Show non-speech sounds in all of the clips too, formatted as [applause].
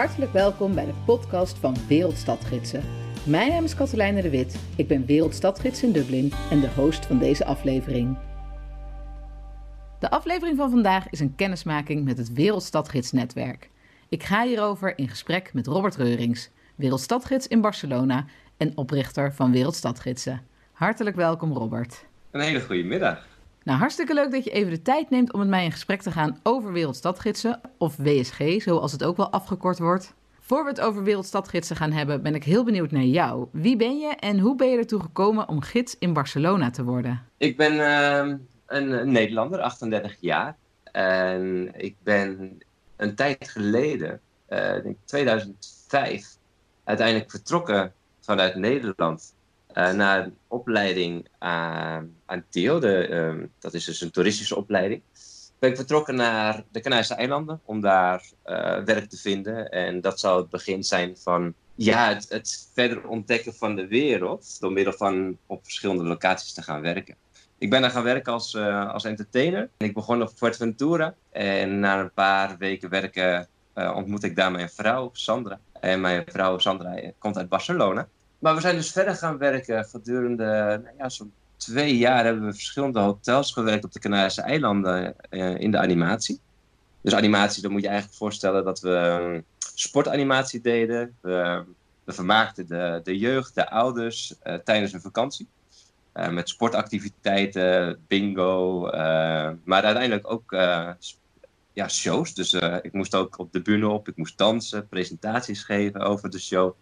Hartelijk welkom bij de podcast van Wereldstadgidsen. Mijn naam is Katelijne de Wit, ik ben Wereldstadgids in Dublin en de host van deze aflevering. De aflevering van vandaag is een kennismaking met het Wereldstadgidsnetwerk. Ik ga hierover in gesprek met Robert Reurings, Wereldstadgids in Barcelona en oprichter van Wereldstadgidsen. Hartelijk welkom Robert. Een hele goede middag. Nou, hartstikke leuk dat je even de tijd neemt om met mij in gesprek te gaan over Wereldstadgidsen, of WSG, zoals het ook wel afgekort wordt. Voor we het over Wereldstadgidsen gaan hebben, ben ik heel benieuwd naar jou. Wie ben je en hoe ben je ertoe gekomen om gids in Barcelona te worden? Ik ben uh, een Nederlander, 38 jaar. En ik ben een tijd geleden, uh, denk 2005, uiteindelijk vertrokken vanuit Nederland uh, naar een opleiding aan, aan TIO. De, uh, dat is dus een toeristische opleiding. Ben ik vertrokken naar de Canarische eilanden om daar uh, werk te vinden. En dat zou het begin zijn van ja, het, het, verder ontdekken van de wereld. Door middel van op verschillende locaties te gaan werken. Ik ben daar gaan werken als, als entertainer. En ik begon op Fuerteventura. En na een paar weken werken ontmoet ik daar mijn vrouw, Sandra. En mijn vrouw, Sandra, komt uit Barcelona. Maar we zijn dus verder gaan werken. Gedurende nou ja, zo'n twee jaar hebben we verschillende hotels gewerkt op de Canarische eilanden uh, in de animatie. Dus animatie, dan moet je eigenlijk voorstellen dat we um, sportanimatie deden. We, we, vermaakten de, de jeugd, de ouders uh, tijdens een vakantie. Uh, met sportactiviteiten, bingo, maar uiteindelijk ook ja, shows. Dus ik moest ook op de bühne op, ik moest dansen, presentaties geven over de show.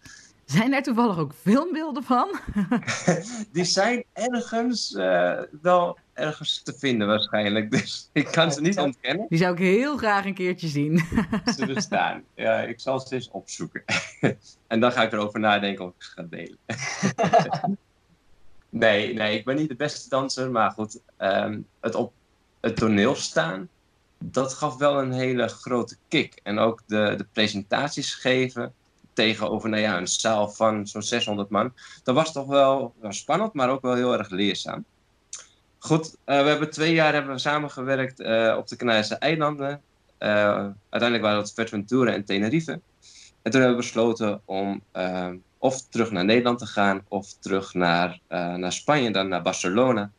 Zijn er toevallig ook filmbeelden van? [laughs] Die zijn ergens uh, wel ergens te vinden waarschijnlijk. Dus ik kan ze niet ontkennen. Die zou ik heel graag een keertje zien. [laughs] Ze bestaan. Ja, ik zal ze eens opzoeken. [laughs] En dan ga ik erover nadenken of ik ze ga delen. Nee, nee, ik ben niet de beste danser. Maar goed, um, het op het toneel staan, dat gaf wel een hele grote kick. En ook de, de presentaties geven tegenover nou ja, een zaal van zo'n 600 man. Dat was toch wel, spannend, maar ook wel heel erg leerzaam. Goed, uh, we hebben twee jaar hebben we samengewerkt uh, op de Canarische eilanden. Uh, uiteindelijk waren dat Fuerteventura en Tenerife. En toen hebben we besloten om of terug naar Nederland te gaan of terug naar, naar Spanje, dan naar Barcelona.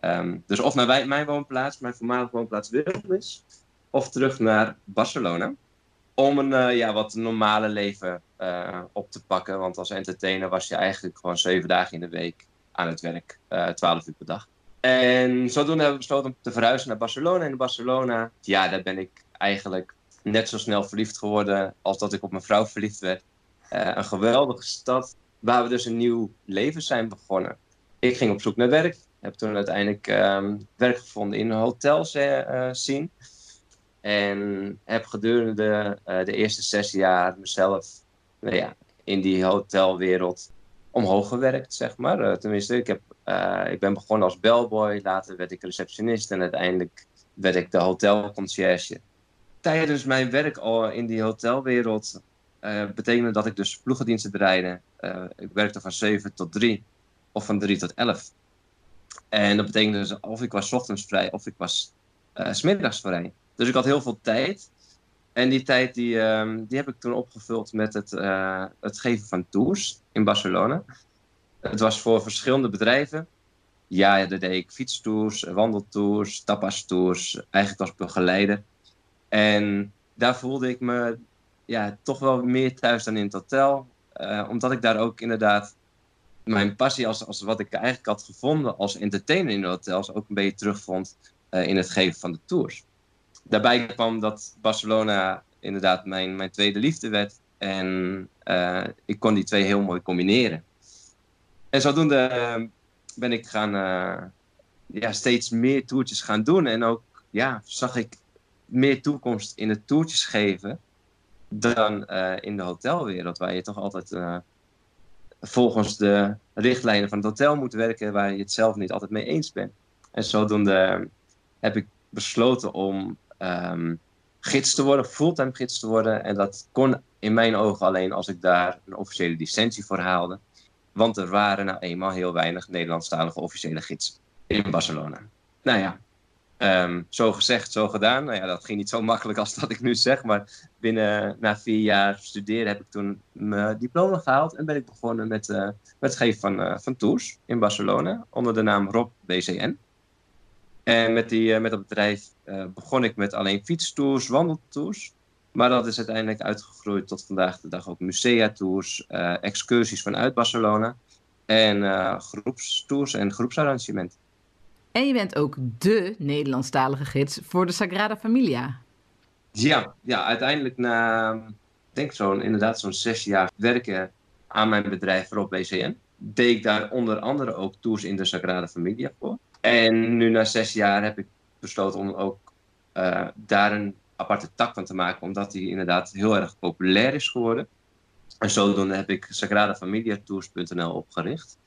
Um, dus of naar wij, mijn woonplaats, mijn voormalige woonplaats Wilmis, of terug naar Barcelona om een uh, ja, wat normale leven uh, op te pakken. Want als entertainer was je eigenlijk gewoon zeven dagen in de week aan het werk, uh, twaalf uur per dag. En zodoende hebben we besloten om te verhuizen naar Barcelona. En in Barcelona, ja, daar ben ik eigenlijk net zo snel verliefd geworden als dat ik op mijn vrouw verliefd werd. een geweldige stad waar we dus een nieuw leven zijn begonnen. Ik ging op zoek naar werk. Heb toen uiteindelijk um, werk gevonden in een hotel zien. En heb gedurende de, uh, de eerste zes jaar mezelf nou ja, in die hotelwereld omhoog gewerkt, zeg maar. Uh, tenminste, ik, heb, uh, ik ben begonnen als bellboy, later werd ik receptionist en uiteindelijk werd ik de hotelconcierge. Tijdens mijn werk al in die hotelwereld betekende dat ik dus ploegendiensten draaide. ik werkte van 7 tot 3 of van 3 tot 11. En dat betekende dus of ik was ochtends vrij of ik was smiddags vrij. Dus ik had heel veel tijd. En die tijd die, um, die heb ik toen opgevuld met het, uh, het geven van tours in Barcelona. Het was voor verschillende bedrijven. Ja, daar deed ik fietstours, wandeltours, tapastours. Eigenlijk als begeleider. En daar voelde ik me ja, toch wel meer thuis dan in het hotel. Uh, omdat ik daar ook inderdaad mijn passie als, als wat ik eigenlijk had gevonden als entertainer in de hotels ook een beetje terugvond uh, in het geven van de tours daarbij kwam dat Barcelona inderdaad mijn, mijn tweede liefde werd. En uh, ik kon die twee heel mooi combineren. En zodoende uh, ben ik gaan, uh, ja, steeds meer toertjes gaan doen. En ook ja, zag ik meer toekomst in het toertjes geven dan in de hotelwereld. Waar je toch altijd volgens de richtlijnen van het hotel moet werken. Waar je het zelf niet altijd mee eens bent. En zodoende heb ik besloten om um, gids te worden, fulltime gids te worden. En dat kon in mijn ogen alleen als ik daar een officiële licentie voor haalde. Want er waren nou eenmaal heel weinig Nederlandstalige officiële gidsen in Barcelona. Nou ja, Um, zo gezegd, zo gedaan. Nou ja, dat ging niet zo makkelijk als dat ik nu zeg. Maar binnen na vier jaar studeren heb ik toen mijn diploma gehaald. En ben ik begonnen met, uh, met het geven van, uh, van tours in Barcelona. Onder de naam Rob BCN. En met, die, uh, met dat bedrijf begon ik met alleen fietstours, wandeltours. Maar dat is uiteindelijk uitgegroeid tot vandaag de dag ook musea-tours, excursies vanuit Barcelona. En groepstours en groepsarrangementen. En je bent ook de Nederlandstalige gids voor de Sagrada Familia. Ja, ja uiteindelijk na, ik denk zo'n, inderdaad zo'n zes jaar werken aan mijn bedrijf Rob BCN, deed ik daar onder andere ook tours in de Sagrada Familia voor. En nu na zes jaar heb ik besloten om ook uh, daar een aparte tak van te maken, omdat die inderdaad heel erg populair is geworden. En zodoende heb ik sagradafamiliatours.nl opgericht.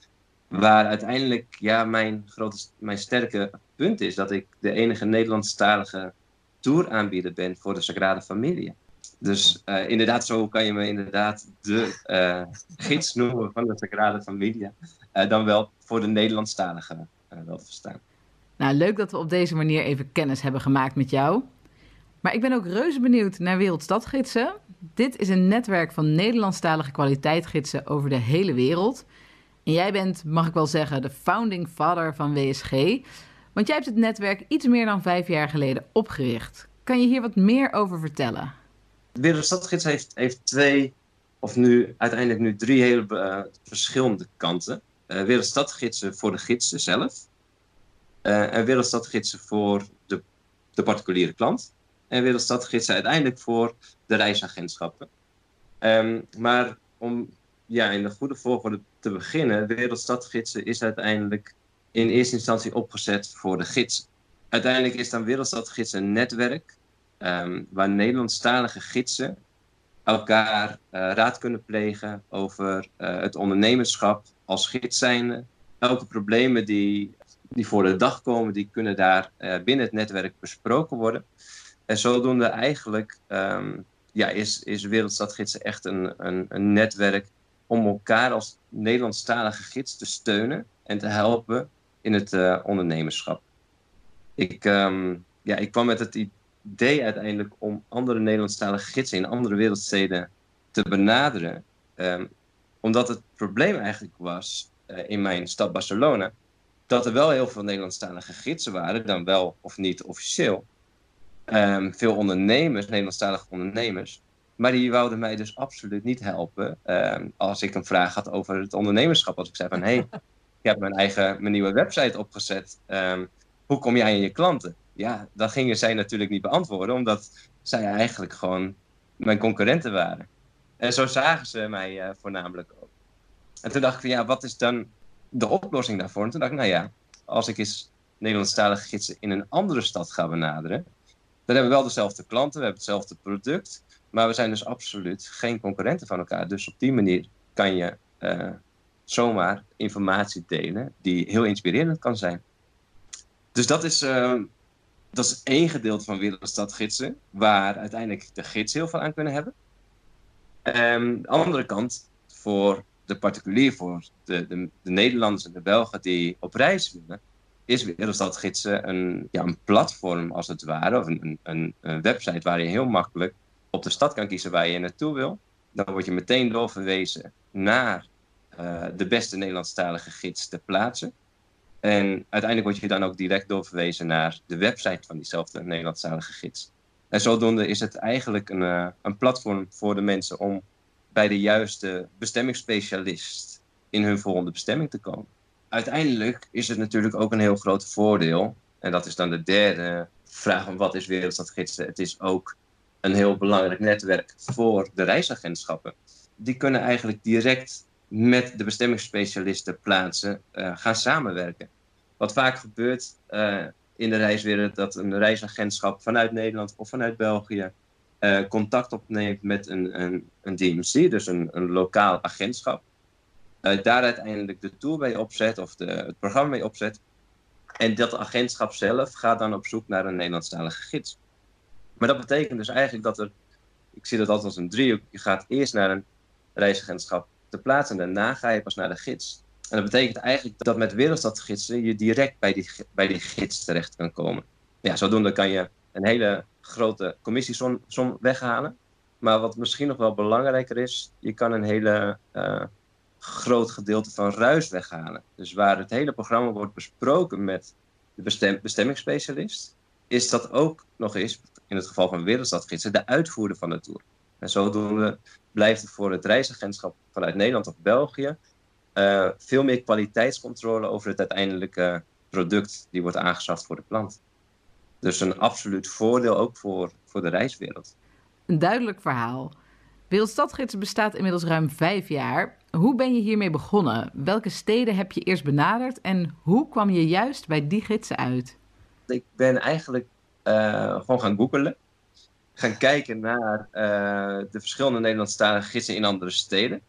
Waar uiteindelijk ja, mijn, grote, mijn sterke punt is dat ik de enige Nederlandstalige touraanbieder ben voor de Sagrada Familie. Dus uh, inderdaad, zo kan je me inderdaad de uh, gids noemen van de Sagrada Familia. Dan wel voor de Nederlandstalige wel verstaan. Nou, leuk dat we op deze manier even kennis hebben gemaakt met jou. Maar ik ben ook reuze benieuwd naar Wereldstadgidsen. Dit is een netwerk van Nederlandstalige kwaliteitgidsen over de hele wereld. En jij bent, mag ik wel zeggen, de founding father van WSG. Want jij hebt het netwerk iets meer dan vijf jaar geleden opgericht. Kan je hier wat meer over vertellen? De Wereldstadgids heeft, heeft twee, of nu uiteindelijk nu drie hele uh, verschillende kanten. Uh, Wereldstadgidsen voor de gidsen zelf. Uh, en Wereldstadgidsen voor de, de particuliere klant. En Wereldstadgidsen uiteindelijk voor de reisagentschappen. Um, maar om ja, in de goede volgorde te beginnen, Wereldstadgidsen is uiteindelijk in eerste instantie opgezet voor de gids. Uiteindelijk is dan Wereldstadgidsen een netwerk um, waar Nederlandstalige gidsen elkaar uh, raad kunnen plegen over het ondernemerschap als gids zijnde. Elke problemen die, die voor de dag komen, die kunnen daar uh, binnen het netwerk besproken worden. En zodoende eigenlijk um, ja, is, is Wereldstadgidsen echt een, een, een netwerk om elkaar als Nederlandstalige gids te steunen en te helpen in het uh, ondernemerschap. Ik, um, ja, ik kwam met het idee uiteindelijk om andere Nederlandstalige gidsen in andere wereldsteden te benaderen. Um, omdat het probleem eigenlijk was uh, in mijn stad Barcelona dat er wel heel veel Nederlandstalige gidsen waren, dan wel of niet officieel. Um, veel ondernemers, Nederlandstalige ondernemers, maar die wouden mij dus absoluut niet helpen uh, als ik een vraag had over het ondernemerschap. Als ik zei van, hé, hey, [laughs] ik heb mijn eigen mijn nieuwe website opgezet. Um, hoe kom jij aan je klanten? Ja, dat gingen zij natuurlijk niet beantwoorden, omdat zij eigenlijk gewoon mijn concurrenten waren. En zo zagen ze mij uh, voornamelijk ook. En toen dacht ik van, ja, wat is dan de oplossing daarvoor? En toen dacht ik, nou ja, als ik eens Nederlandstalige gidsen in een andere stad ga benaderen, dan hebben we wel dezelfde klanten, we hebben hetzelfde product. Maar we zijn dus absoluut geen concurrenten van elkaar. Dus op die manier kan je uh, zomaar informatie delen die heel inspirerend kan zijn. Dus dat is, uh, dat is één gedeelte van Wereldstadgidsen, waar uiteindelijk de gids heel veel aan kunnen hebben. Um, de andere kant, voor de particulier, voor de, de, de Nederlanders en de Belgen die op reis willen, is Wereldstadgidsen een, ja, een platform als het ware, of een, een, een website waar je heel makkelijk op de stad kan kiezen waar je naartoe wil, dan word je meteen doorverwezen naar uh, de beste Nederlandstalige gids ter plaatse. En uiteindelijk word je dan ook direct doorverwezen naar de website van diezelfde Nederlandstalige gids. En zodoende is het eigenlijk een, uh, een platform voor de mensen om bij de juiste bestemmingsspecialist in hun volgende bestemming te komen. Uiteindelijk is het natuurlijk ook een heel groot voordeel, en dat is dan de derde vraag van wat is wereldstadgidsen. Het is ook een heel belangrijk netwerk voor de reisagentschappen. Die kunnen eigenlijk direct met de bestemmingsspecialisten plaatsen uh, gaan samenwerken. Wat vaak gebeurt uh, in de reiswereld, dat een reisagentschap vanuit Nederland of vanuit België uh, contact opneemt met een, een, een DMC, dus een, een lokaal agentschap. daar uiteindelijk de tour bij opzet of de, het programma mee opzet. En dat agentschap zelf gaat dan op zoek naar een Nederlandstalige gids. Maar dat betekent dus eigenlijk dat er, ik zie dat altijd als een driehoek, je gaat eerst naar een reisagentschap te plaatsen en daarna ga je pas naar de gids. En dat betekent eigenlijk dat met wereldstadgidsen je direct bij die, bij die gids terecht kan komen. Ja, zodoende kan je een hele grote commissiesom weghalen. Maar wat misschien nog wel belangrijker is, je kan een hele uh, groot gedeelte van ruis weghalen. Dus waar het hele programma wordt besproken met de bestem bestemmingsspecialist, is dat ook nog eens, in het geval van Wereldstadgidsen, de uitvoerder van de tour. En zodoende blijft er voor het reisagentschap vanuit Nederland of België uh, veel meer kwaliteitscontrole over het uiteindelijke product die wordt aangeschaft voor de klant. Dus een absoluut voordeel ook voor, voor de reiswereld. Een duidelijk verhaal. Wereldstadgidsen bestaat inmiddels ruim vijf jaar. Hoe ben je hiermee begonnen? Welke steden heb je eerst benaderd en hoe kwam je juist bij die gidsen uit? Ik ben eigenlijk uh, gewoon gaan googelen. Gaan kijken naar uh, de verschillende Nederlandstalige gidsen in andere steden.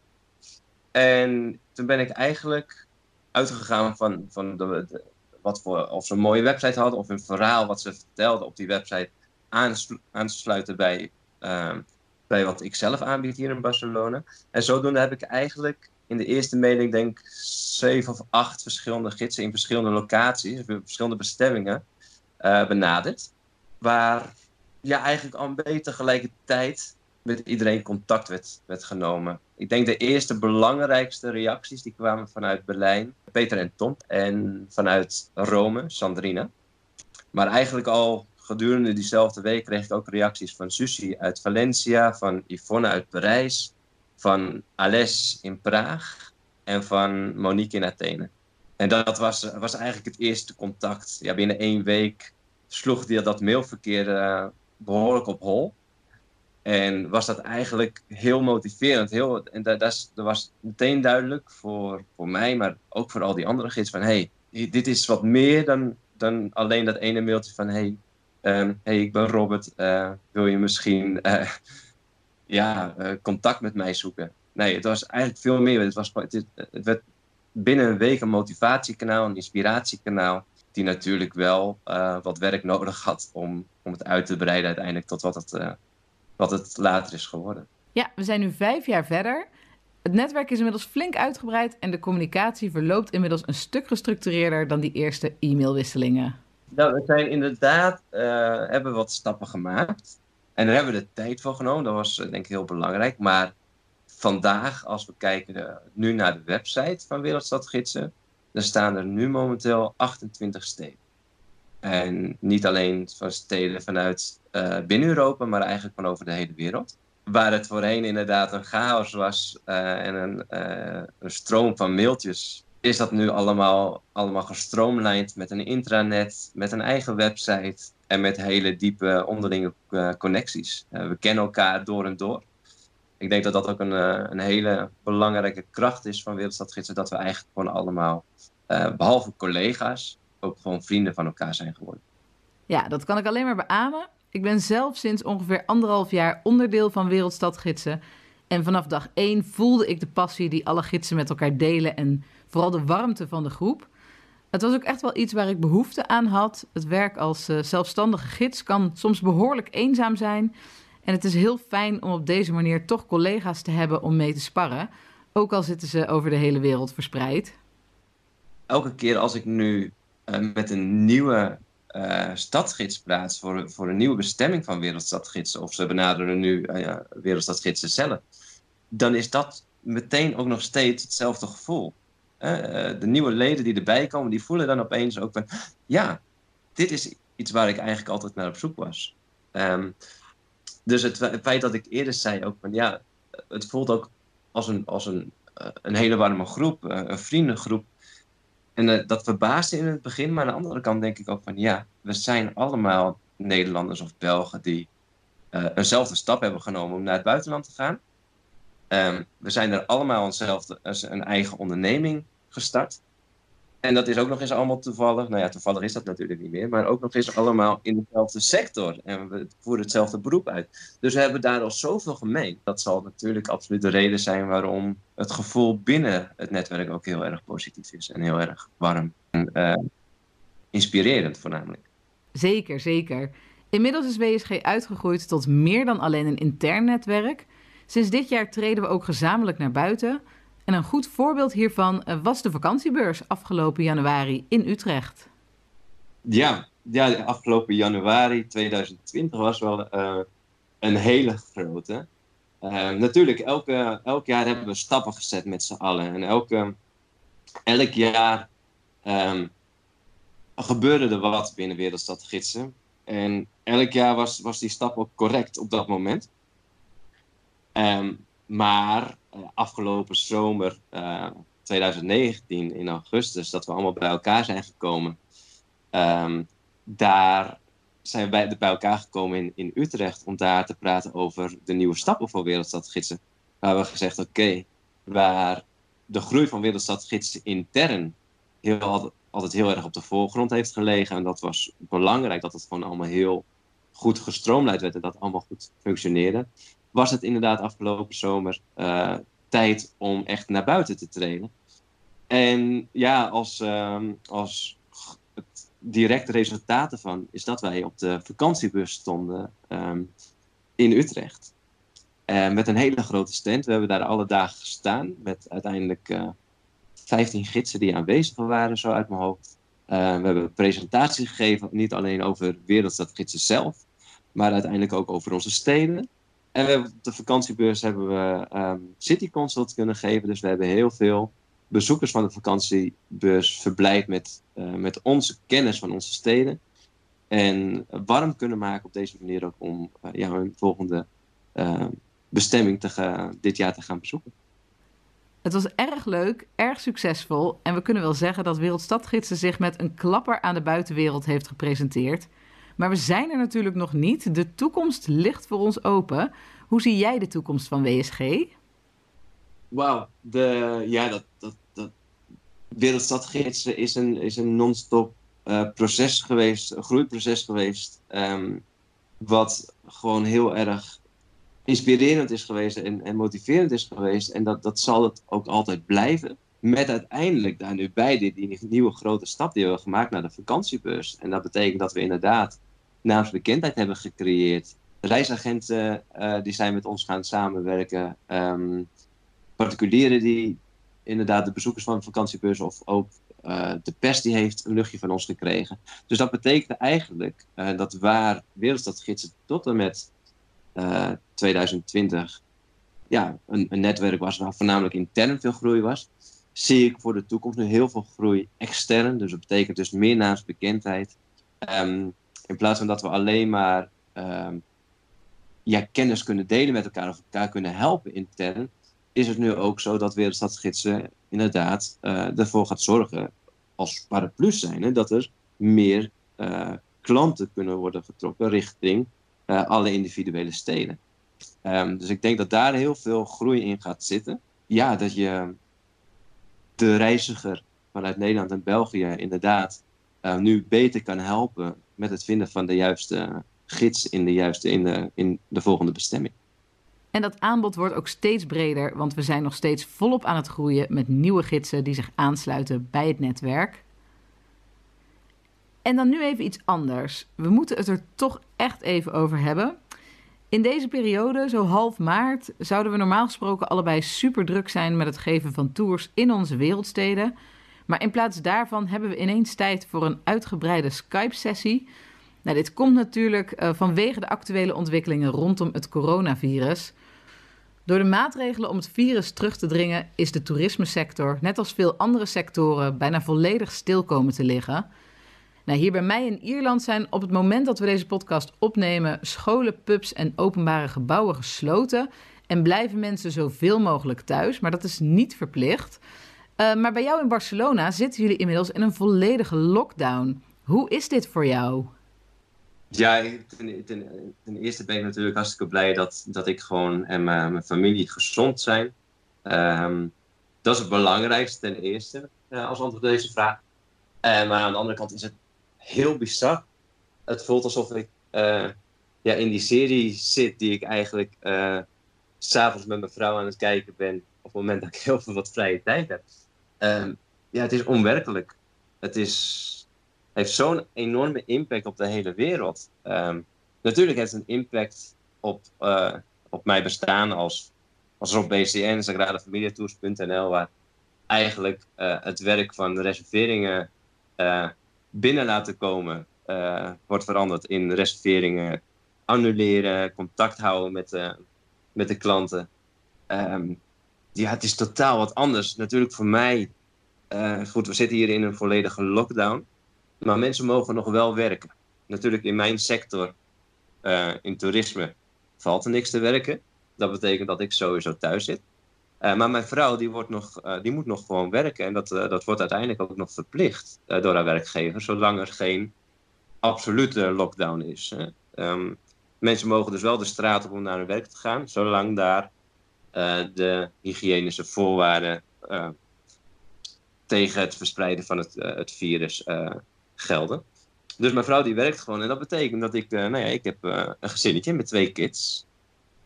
En toen ben ik eigenlijk uitgegaan van, van de, wat voor, of ze een mooie website hadden of een verhaal wat ze vertelden op die website aan te sluiten bij, uh, bij wat ik zelf aanbied hier in Barcelona. En zodoende heb ik eigenlijk in de eerste mailing denk zeven of acht verschillende gidsen in verschillende locaties, verschillende bestemmingen uh, benaderd. Waar ja, eigenlijk al een beetje tegelijkertijd met iedereen contact werd, werd genomen. Ik denk de eerste belangrijkste reacties die kwamen vanuit Berlijn, Peter en Tom, en vanuit Rome, Sandrine. Maar eigenlijk al gedurende diezelfde week kreeg ik ook reacties van Susie uit Valencia, van Yvonne uit Parijs, van Alès in Praag en van Monique in Athene. En dat was, was eigenlijk het eerste contact. Ja, binnen één week sloeg die, dat mailverkeer uh, behoorlijk op hol. En was dat eigenlijk heel motiverend. Heel, en dat, dat, was meteen duidelijk voor, voor mij, maar ook voor al die andere gids van hey, dit is wat meer dan, dan alleen dat ene mailtje van hey, um, hey ik ben Robert, uh, wil je misschien uh, [laughs] ja, uh, contact met mij zoeken? Nee, het was eigenlijk veel meer. Het, was, het, werd binnen een week een motivatiekanaal, een inspiratiekanaal, die natuurlijk wel wat werk nodig had om, om het uit te breiden uiteindelijk tot wat het wat het later is geworden. Ja, we zijn nu vijf jaar verder. Het netwerk is inmiddels flink uitgebreid en de communicatie verloopt inmiddels een stuk gestructureerder dan die eerste e-mailwisselingen. Nou, we zijn inderdaad, uh, hebben wat stappen gemaakt. En daar hebben we de tijd voor genomen. Dat was eh, denk ik heel belangrijk. Maar vandaag, als we kijken uh, nu naar de website van Wereldstadgidsen, dan staan er nu momenteel 28 steden. En niet alleen van steden vanuit uh, binnen Europa, maar eigenlijk van over de hele wereld. Waar het voorheen inderdaad een chaos was uh, en een, uh, een, stroom van mailtjes, is dat nu allemaal, allemaal gestroomlijnd met een intranet, met een eigen website en met hele diepe onderlinge connecties. we kennen elkaar door en door. Ik denk dat dat ook een, een hele belangrijke kracht is van Wereldstadgidsen, dat we eigenlijk gewoon allemaal, behalve collega's, ook gewoon vrienden van elkaar zijn geworden. Ja, dat kan ik alleen maar beamen. Ik ben zelf sinds ongeveer anderhalf jaar onderdeel van Wereldstadgidsen. En vanaf dag één voelde ik de passie die alle gidsen met elkaar delen en vooral de warmte van de groep. Het was ook echt wel iets waar ik behoefte aan had. Het werk als uh, zelfstandige gids kan soms behoorlijk eenzaam zijn. En het is heel fijn om op deze manier toch collega's te hebben om mee te sparren. Ook al zitten ze over de hele wereld verspreid. Elke keer als ik nu met een nieuwe uh, stadsgids voor, voor een nieuwe bestemming van wereldstadgidsen, of ze benaderen nu uh, wereldstadgidsen zelf, dan is dat meteen ook nog steeds hetzelfde gevoel. De nieuwe leden die erbij komen, die voelen dan opeens ook van, ja, dit is iets waar ik eigenlijk altijd naar op zoek was. Um, dus het, het, feit dat ik eerder zei ook van, ja, het voelt ook als een, als een, een hele warme groep, een vriendengroep, en uh, dat verbaasde in het begin, maar aan de andere kant denk ik ook van ja, we zijn allemaal Nederlanders of Belgen die uh, eenzelfde stap hebben genomen om naar het buitenland te gaan. Um, we zijn er allemaal eenzelfde, een eigen onderneming gestart. En dat is ook nog eens allemaal toevallig. Nou ja, toevallig is dat natuurlijk niet meer. Maar ook nog eens allemaal in dezelfde sector. En we voeren hetzelfde beroep uit. Dus we hebben daar al zoveel gemeen. Dat zal natuurlijk absoluut de reden zijn waarom het gevoel binnen het netwerk ook heel erg positief is. En heel erg warm. En uh, inspirerend voornamelijk. Zeker, zeker. Inmiddels is WSG uitgegroeid tot meer dan alleen een intern netwerk. Sinds dit jaar treden we ook gezamenlijk naar buiten. En een goed voorbeeld hiervan eh, was de vakantiebeurs afgelopen januari in Utrecht. Ja, ja, afgelopen januari 2020 was wel een hele grote. natuurlijk, elke, elk jaar hebben we stappen gezet met z'n allen. En elke, elk jaar um, gebeurde er wat binnen Wereldstad Gidsen. En elk jaar was, was die stap ook correct op dat moment. Um, maar uh, afgelopen zomer uh, eh, 2019 in augustus, dat we allemaal bij elkaar zijn gekomen. Um, daar zijn we bij, bij elkaar gekomen in, in Utrecht om daar te praten over de nieuwe stappen voor Wereldstadgidsen. Waar we gezegd, oké, waar de groei van Wereldstadgidsen intern heel, altijd heel erg op de voorgrond heeft gelegen. En dat was belangrijk dat het gewoon allemaal heel goed gestroomlijnd werd en dat allemaal goed functioneerde. Was het inderdaad afgelopen zomer uh, tijd om echt naar buiten te treden. En ja, als, uh, als het directe resultaat ervan is dat wij op de vakantiebus stonden um, in Utrecht. Uh, met een hele grote stand. We hebben daar alle dagen gestaan met uiteindelijk uh, 15 gidsen die aanwezig waren, zo uit mijn hoofd. We hebben een presentatie gegeven, niet alleen over Wereldstadgidsen zelf, maar uiteindelijk ook over onze steden. En we op de vakantiebeurs hebben we um, City Consult kunnen geven. Dus we hebben heel veel bezoekers van de vakantiebeurs verblijd met, uh, met onze kennis van onze steden. En warm kunnen maken op deze manier ook om uh, ja, hun volgende uh, bestemming te dit jaar te gaan bezoeken. Het was erg leuk, erg succesvol en we kunnen wel zeggen dat Wereldstadgidsen zich met een klapper aan de buitenwereld heeft gepresenteerd. Maar we zijn er natuurlijk nog niet. De toekomst ligt voor ons open. Hoe zie jij de toekomst van WSG? Wauw, ja, dat, dat, dat is een, is een non-stop uh, proces geweest, een groeiproces geweest. Um, wat gewoon heel erg inspirerend is geweest en, en motiverend is geweest. En dat, dat zal het ook altijd blijven. Met uiteindelijk daar nu bij die, nieuwe grote stap die we hebben gemaakt naar de vakantiebus. En dat betekent dat we inderdaad naamsbekendheid hebben gecreëerd. Reisagenten uh, die zijn met ons gaan samenwerken. Um, particulieren die inderdaad de bezoekers van de vakantiebus of ook uh, de pers die heeft een luchtje van ons gekregen. Dus dat betekent eigenlijk uh, dat waar Wereldstadgidsen tot en met 2020 ja, een, een, netwerk was waar voornamelijk intern veel groei was, zie ik voor de toekomst nu heel veel groei extern. Dus dat betekent dus meer naamsbekendheid. Um, in plaats van dat we alleen maar um, ja, kennis kunnen delen met elkaar of elkaar kunnen helpen intern, is het nu ook zo dat Wereldstadsgidsen inderdaad uh, ervoor gaat zorgen, als paraplu zijn, hè, dat er meer uh, klanten kunnen worden getrokken richting uh, alle individuele steden. Um, dus ik denk dat daar heel veel groei in gaat zitten. Ja, dat je de reiziger vanuit Nederland en België inderdaad uh, nu beter kan helpen met het vinden van de juiste gids in de, juiste, in de, in de volgende bestemming. En dat aanbod wordt ook steeds breder, want we zijn nog steeds volop aan het groeien met nieuwe gidsen die zich aansluiten bij het netwerk. En dan nu even iets anders. We moeten het er toch echt even over hebben. In deze periode, zo half maart, zouden we normaal gesproken allebei super druk zijn met het geven van tours in onze wereldsteden. Maar in plaats daarvan hebben we ineens tijd voor een uitgebreide Skype-sessie. Nou, dit komt natuurlijk uh, vanwege de actuele ontwikkelingen rondom het coronavirus. Door de maatregelen om het virus terug te dringen is de toerismesector, net als veel andere sectoren, bijna volledig stil komen te liggen. Nou, hier bij mij in Ierland zijn op het moment dat we deze podcast opnemen scholen, pubs en openbare gebouwen gesloten en blijven mensen zoveel mogelijk thuis, maar dat is niet verplicht. Uh, maar bij jou in Barcelona zitten jullie inmiddels in een volledige lockdown. Hoe is dit voor jou? Ja, ten, ten, ten, eerste ben ik natuurlijk hartstikke blij dat, dat ik gewoon en mijn, mijn familie gezond zijn. Um, dat is het belangrijkste ten eerste uh, als antwoord op deze vraag. Maar aan de andere kant is het heel bizar. Het voelt alsof ik uh, ja, in die serie zit die ik eigenlijk uh, s'avonds met mijn vrouw aan het kijken ben. Op het moment dat ik [laughs] heel veel wat vrije tijd heb. Um, ja, het is onwerkelijk. Het is, heeft zo'n enorme impact op de hele wereld. Um, natuurlijk heeft het een impact op, uh, op mijn bestaan als, als Rob BCN, sagradefamiliatours.nl, waar eigenlijk het werk van reserveringen binnen laten komen wordt veranderd in reserveringen annuleren, contact houden met, met de klanten. Um, ja, het is totaal wat anders. Natuurlijk voor mij, goed, we zitten hier in een volledige lockdown. Maar mensen mogen nog wel werken. Natuurlijk in mijn sector, in toerisme, valt er niks te werken. Dat betekent dat ik sowieso thuis zit. Uh, maar mijn vrouw die, wordt nog, uh, die moet nog gewoon werken. En dat, uh, dat wordt uiteindelijk ook nog verplicht door haar werkgever, zolang er geen absolute lockdown is. Um, mensen mogen dus wel de straat op om naar hun werk te gaan, zolang daar de hygiënische voorwaarden tegen het verspreiden van het, het virus gelden. Dus mijn vrouw die werkt gewoon en dat betekent dat ik, nou ja, ik heb een gezinnetje met twee kids.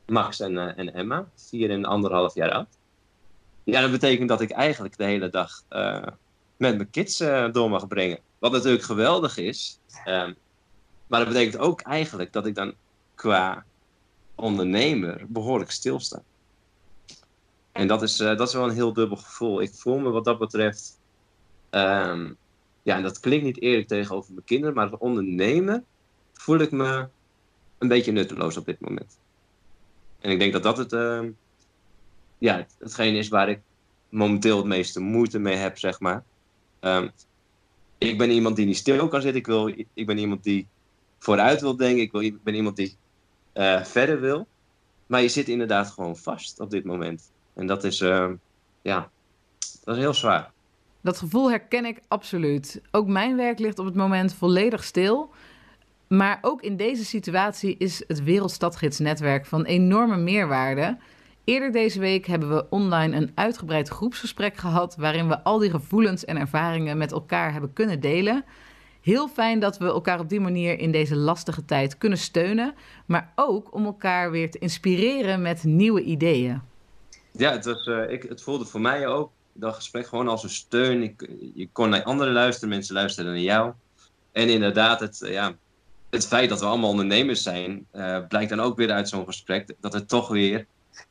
Max en, en Emma, vier en anderhalf jaar oud. Ja, dat betekent dat ik eigenlijk de hele dag uh, met mijn kids uh, door mag brengen. Wat natuurlijk geweldig is. Um, maar dat betekent ook eigenlijk dat ik dan qua ondernemer behoorlijk stilsta. En dat is, dat is wel een heel dubbel gevoel. Ik voel me wat dat betreft. Um, ja, en dat klinkt niet eerlijk tegenover mijn kinderen, maar als ondernemer voel ik me een beetje nutteloos op dit moment. En ik denk dat dat het, uh, ja, hetgeen is waar ik momenteel het meeste moeite mee heb, zeg maar. Um, ik ben iemand die niet stil kan zitten. Ik, wil, ik ben iemand die vooruit wil denken. Ik, wil, ik ben iemand die uh, verder wil. Maar je zit inderdaad gewoon vast op dit moment. En dat is, uh, ja, dat is heel zwaar. Dat gevoel herken ik absoluut. Ook mijn werk ligt op het moment volledig stil. Maar ook in deze situatie is het Wereldstadgidsnetwerk van enorme meerwaarde. Eerder deze week hebben we online een uitgebreid groepsgesprek gehad waarin we al die gevoelens en ervaringen met elkaar hebben kunnen delen. Heel fijn dat we elkaar op die manier in deze lastige tijd kunnen steunen, maar ook om elkaar weer te inspireren met nieuwe ideeën. Ja, het, was, uh, ik, het voelde voor mij ook dat gesprek gewoon als een steun. Je kon naar anderen luisteren, mensen luisterden naar jou. En inderdaad, het, ja, het feit dat we allemaal ondernemers zijn, uh, blijkt dan ook weer uit zo'n gesprek dat we toch weer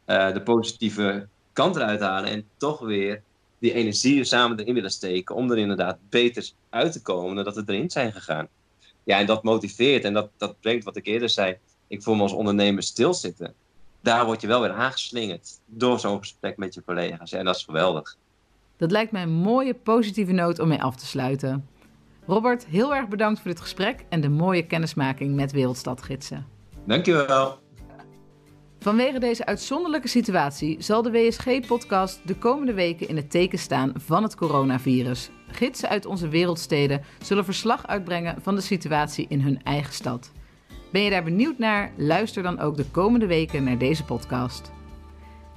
uh, de positieve kant eruit halen en toch weer die energie samen erin willen steken om er inderdaad beter uit te komen dan dat we erin zijn gegaan. Ja, en dat motiveert en dat, dat brengt wat ik eerder zei. Ik voel me als ondernemer stilzitten. Daar word je wel weer aangeslingerd door zo'n gesprek met je collega's. Ja, en dat is geweldig. Dat lijkt mij een mooie positieve noot om mee af te sluiten. Robert, heel erg bedankt voor dit gesprek en de mooie kennismaking met Wereldstadgidsen. Dankjewel. Vanwege deze uitzonderlijke situatie zal de WSG-podcast de komende weken in het teken staan van het coronavirus. Gidsen uit onze wereldsteden zullen verslag uitbrengen van de situatie in hun eigen stad. Ben je daar benieuwd naar? Luister dan ook de komende weken naar deze podcast.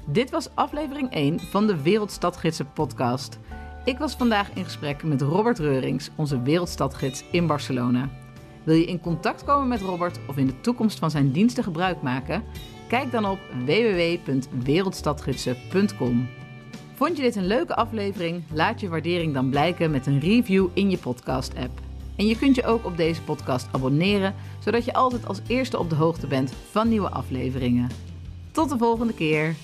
Dit was aflevering 1 van de Wereldstadgidsen podcast. Ik was vandaag in gesprek met Robert Reurings, onze wereldstadgids in Barcelona. Wil je in contact komen met Robert of in de toekomst van zijn diensten gebruik maken? Kijk dan op www.wereldstadgidsen.com. Vond je dit een leuke aflevering? Laat je waardering dan blijken met een review in je podcast-app. En je kunt je ook op deze podcast abonneren, zodat je altijd als eerste op de hoogte bent van nieuwe afleveringen. Tot de volgende keer!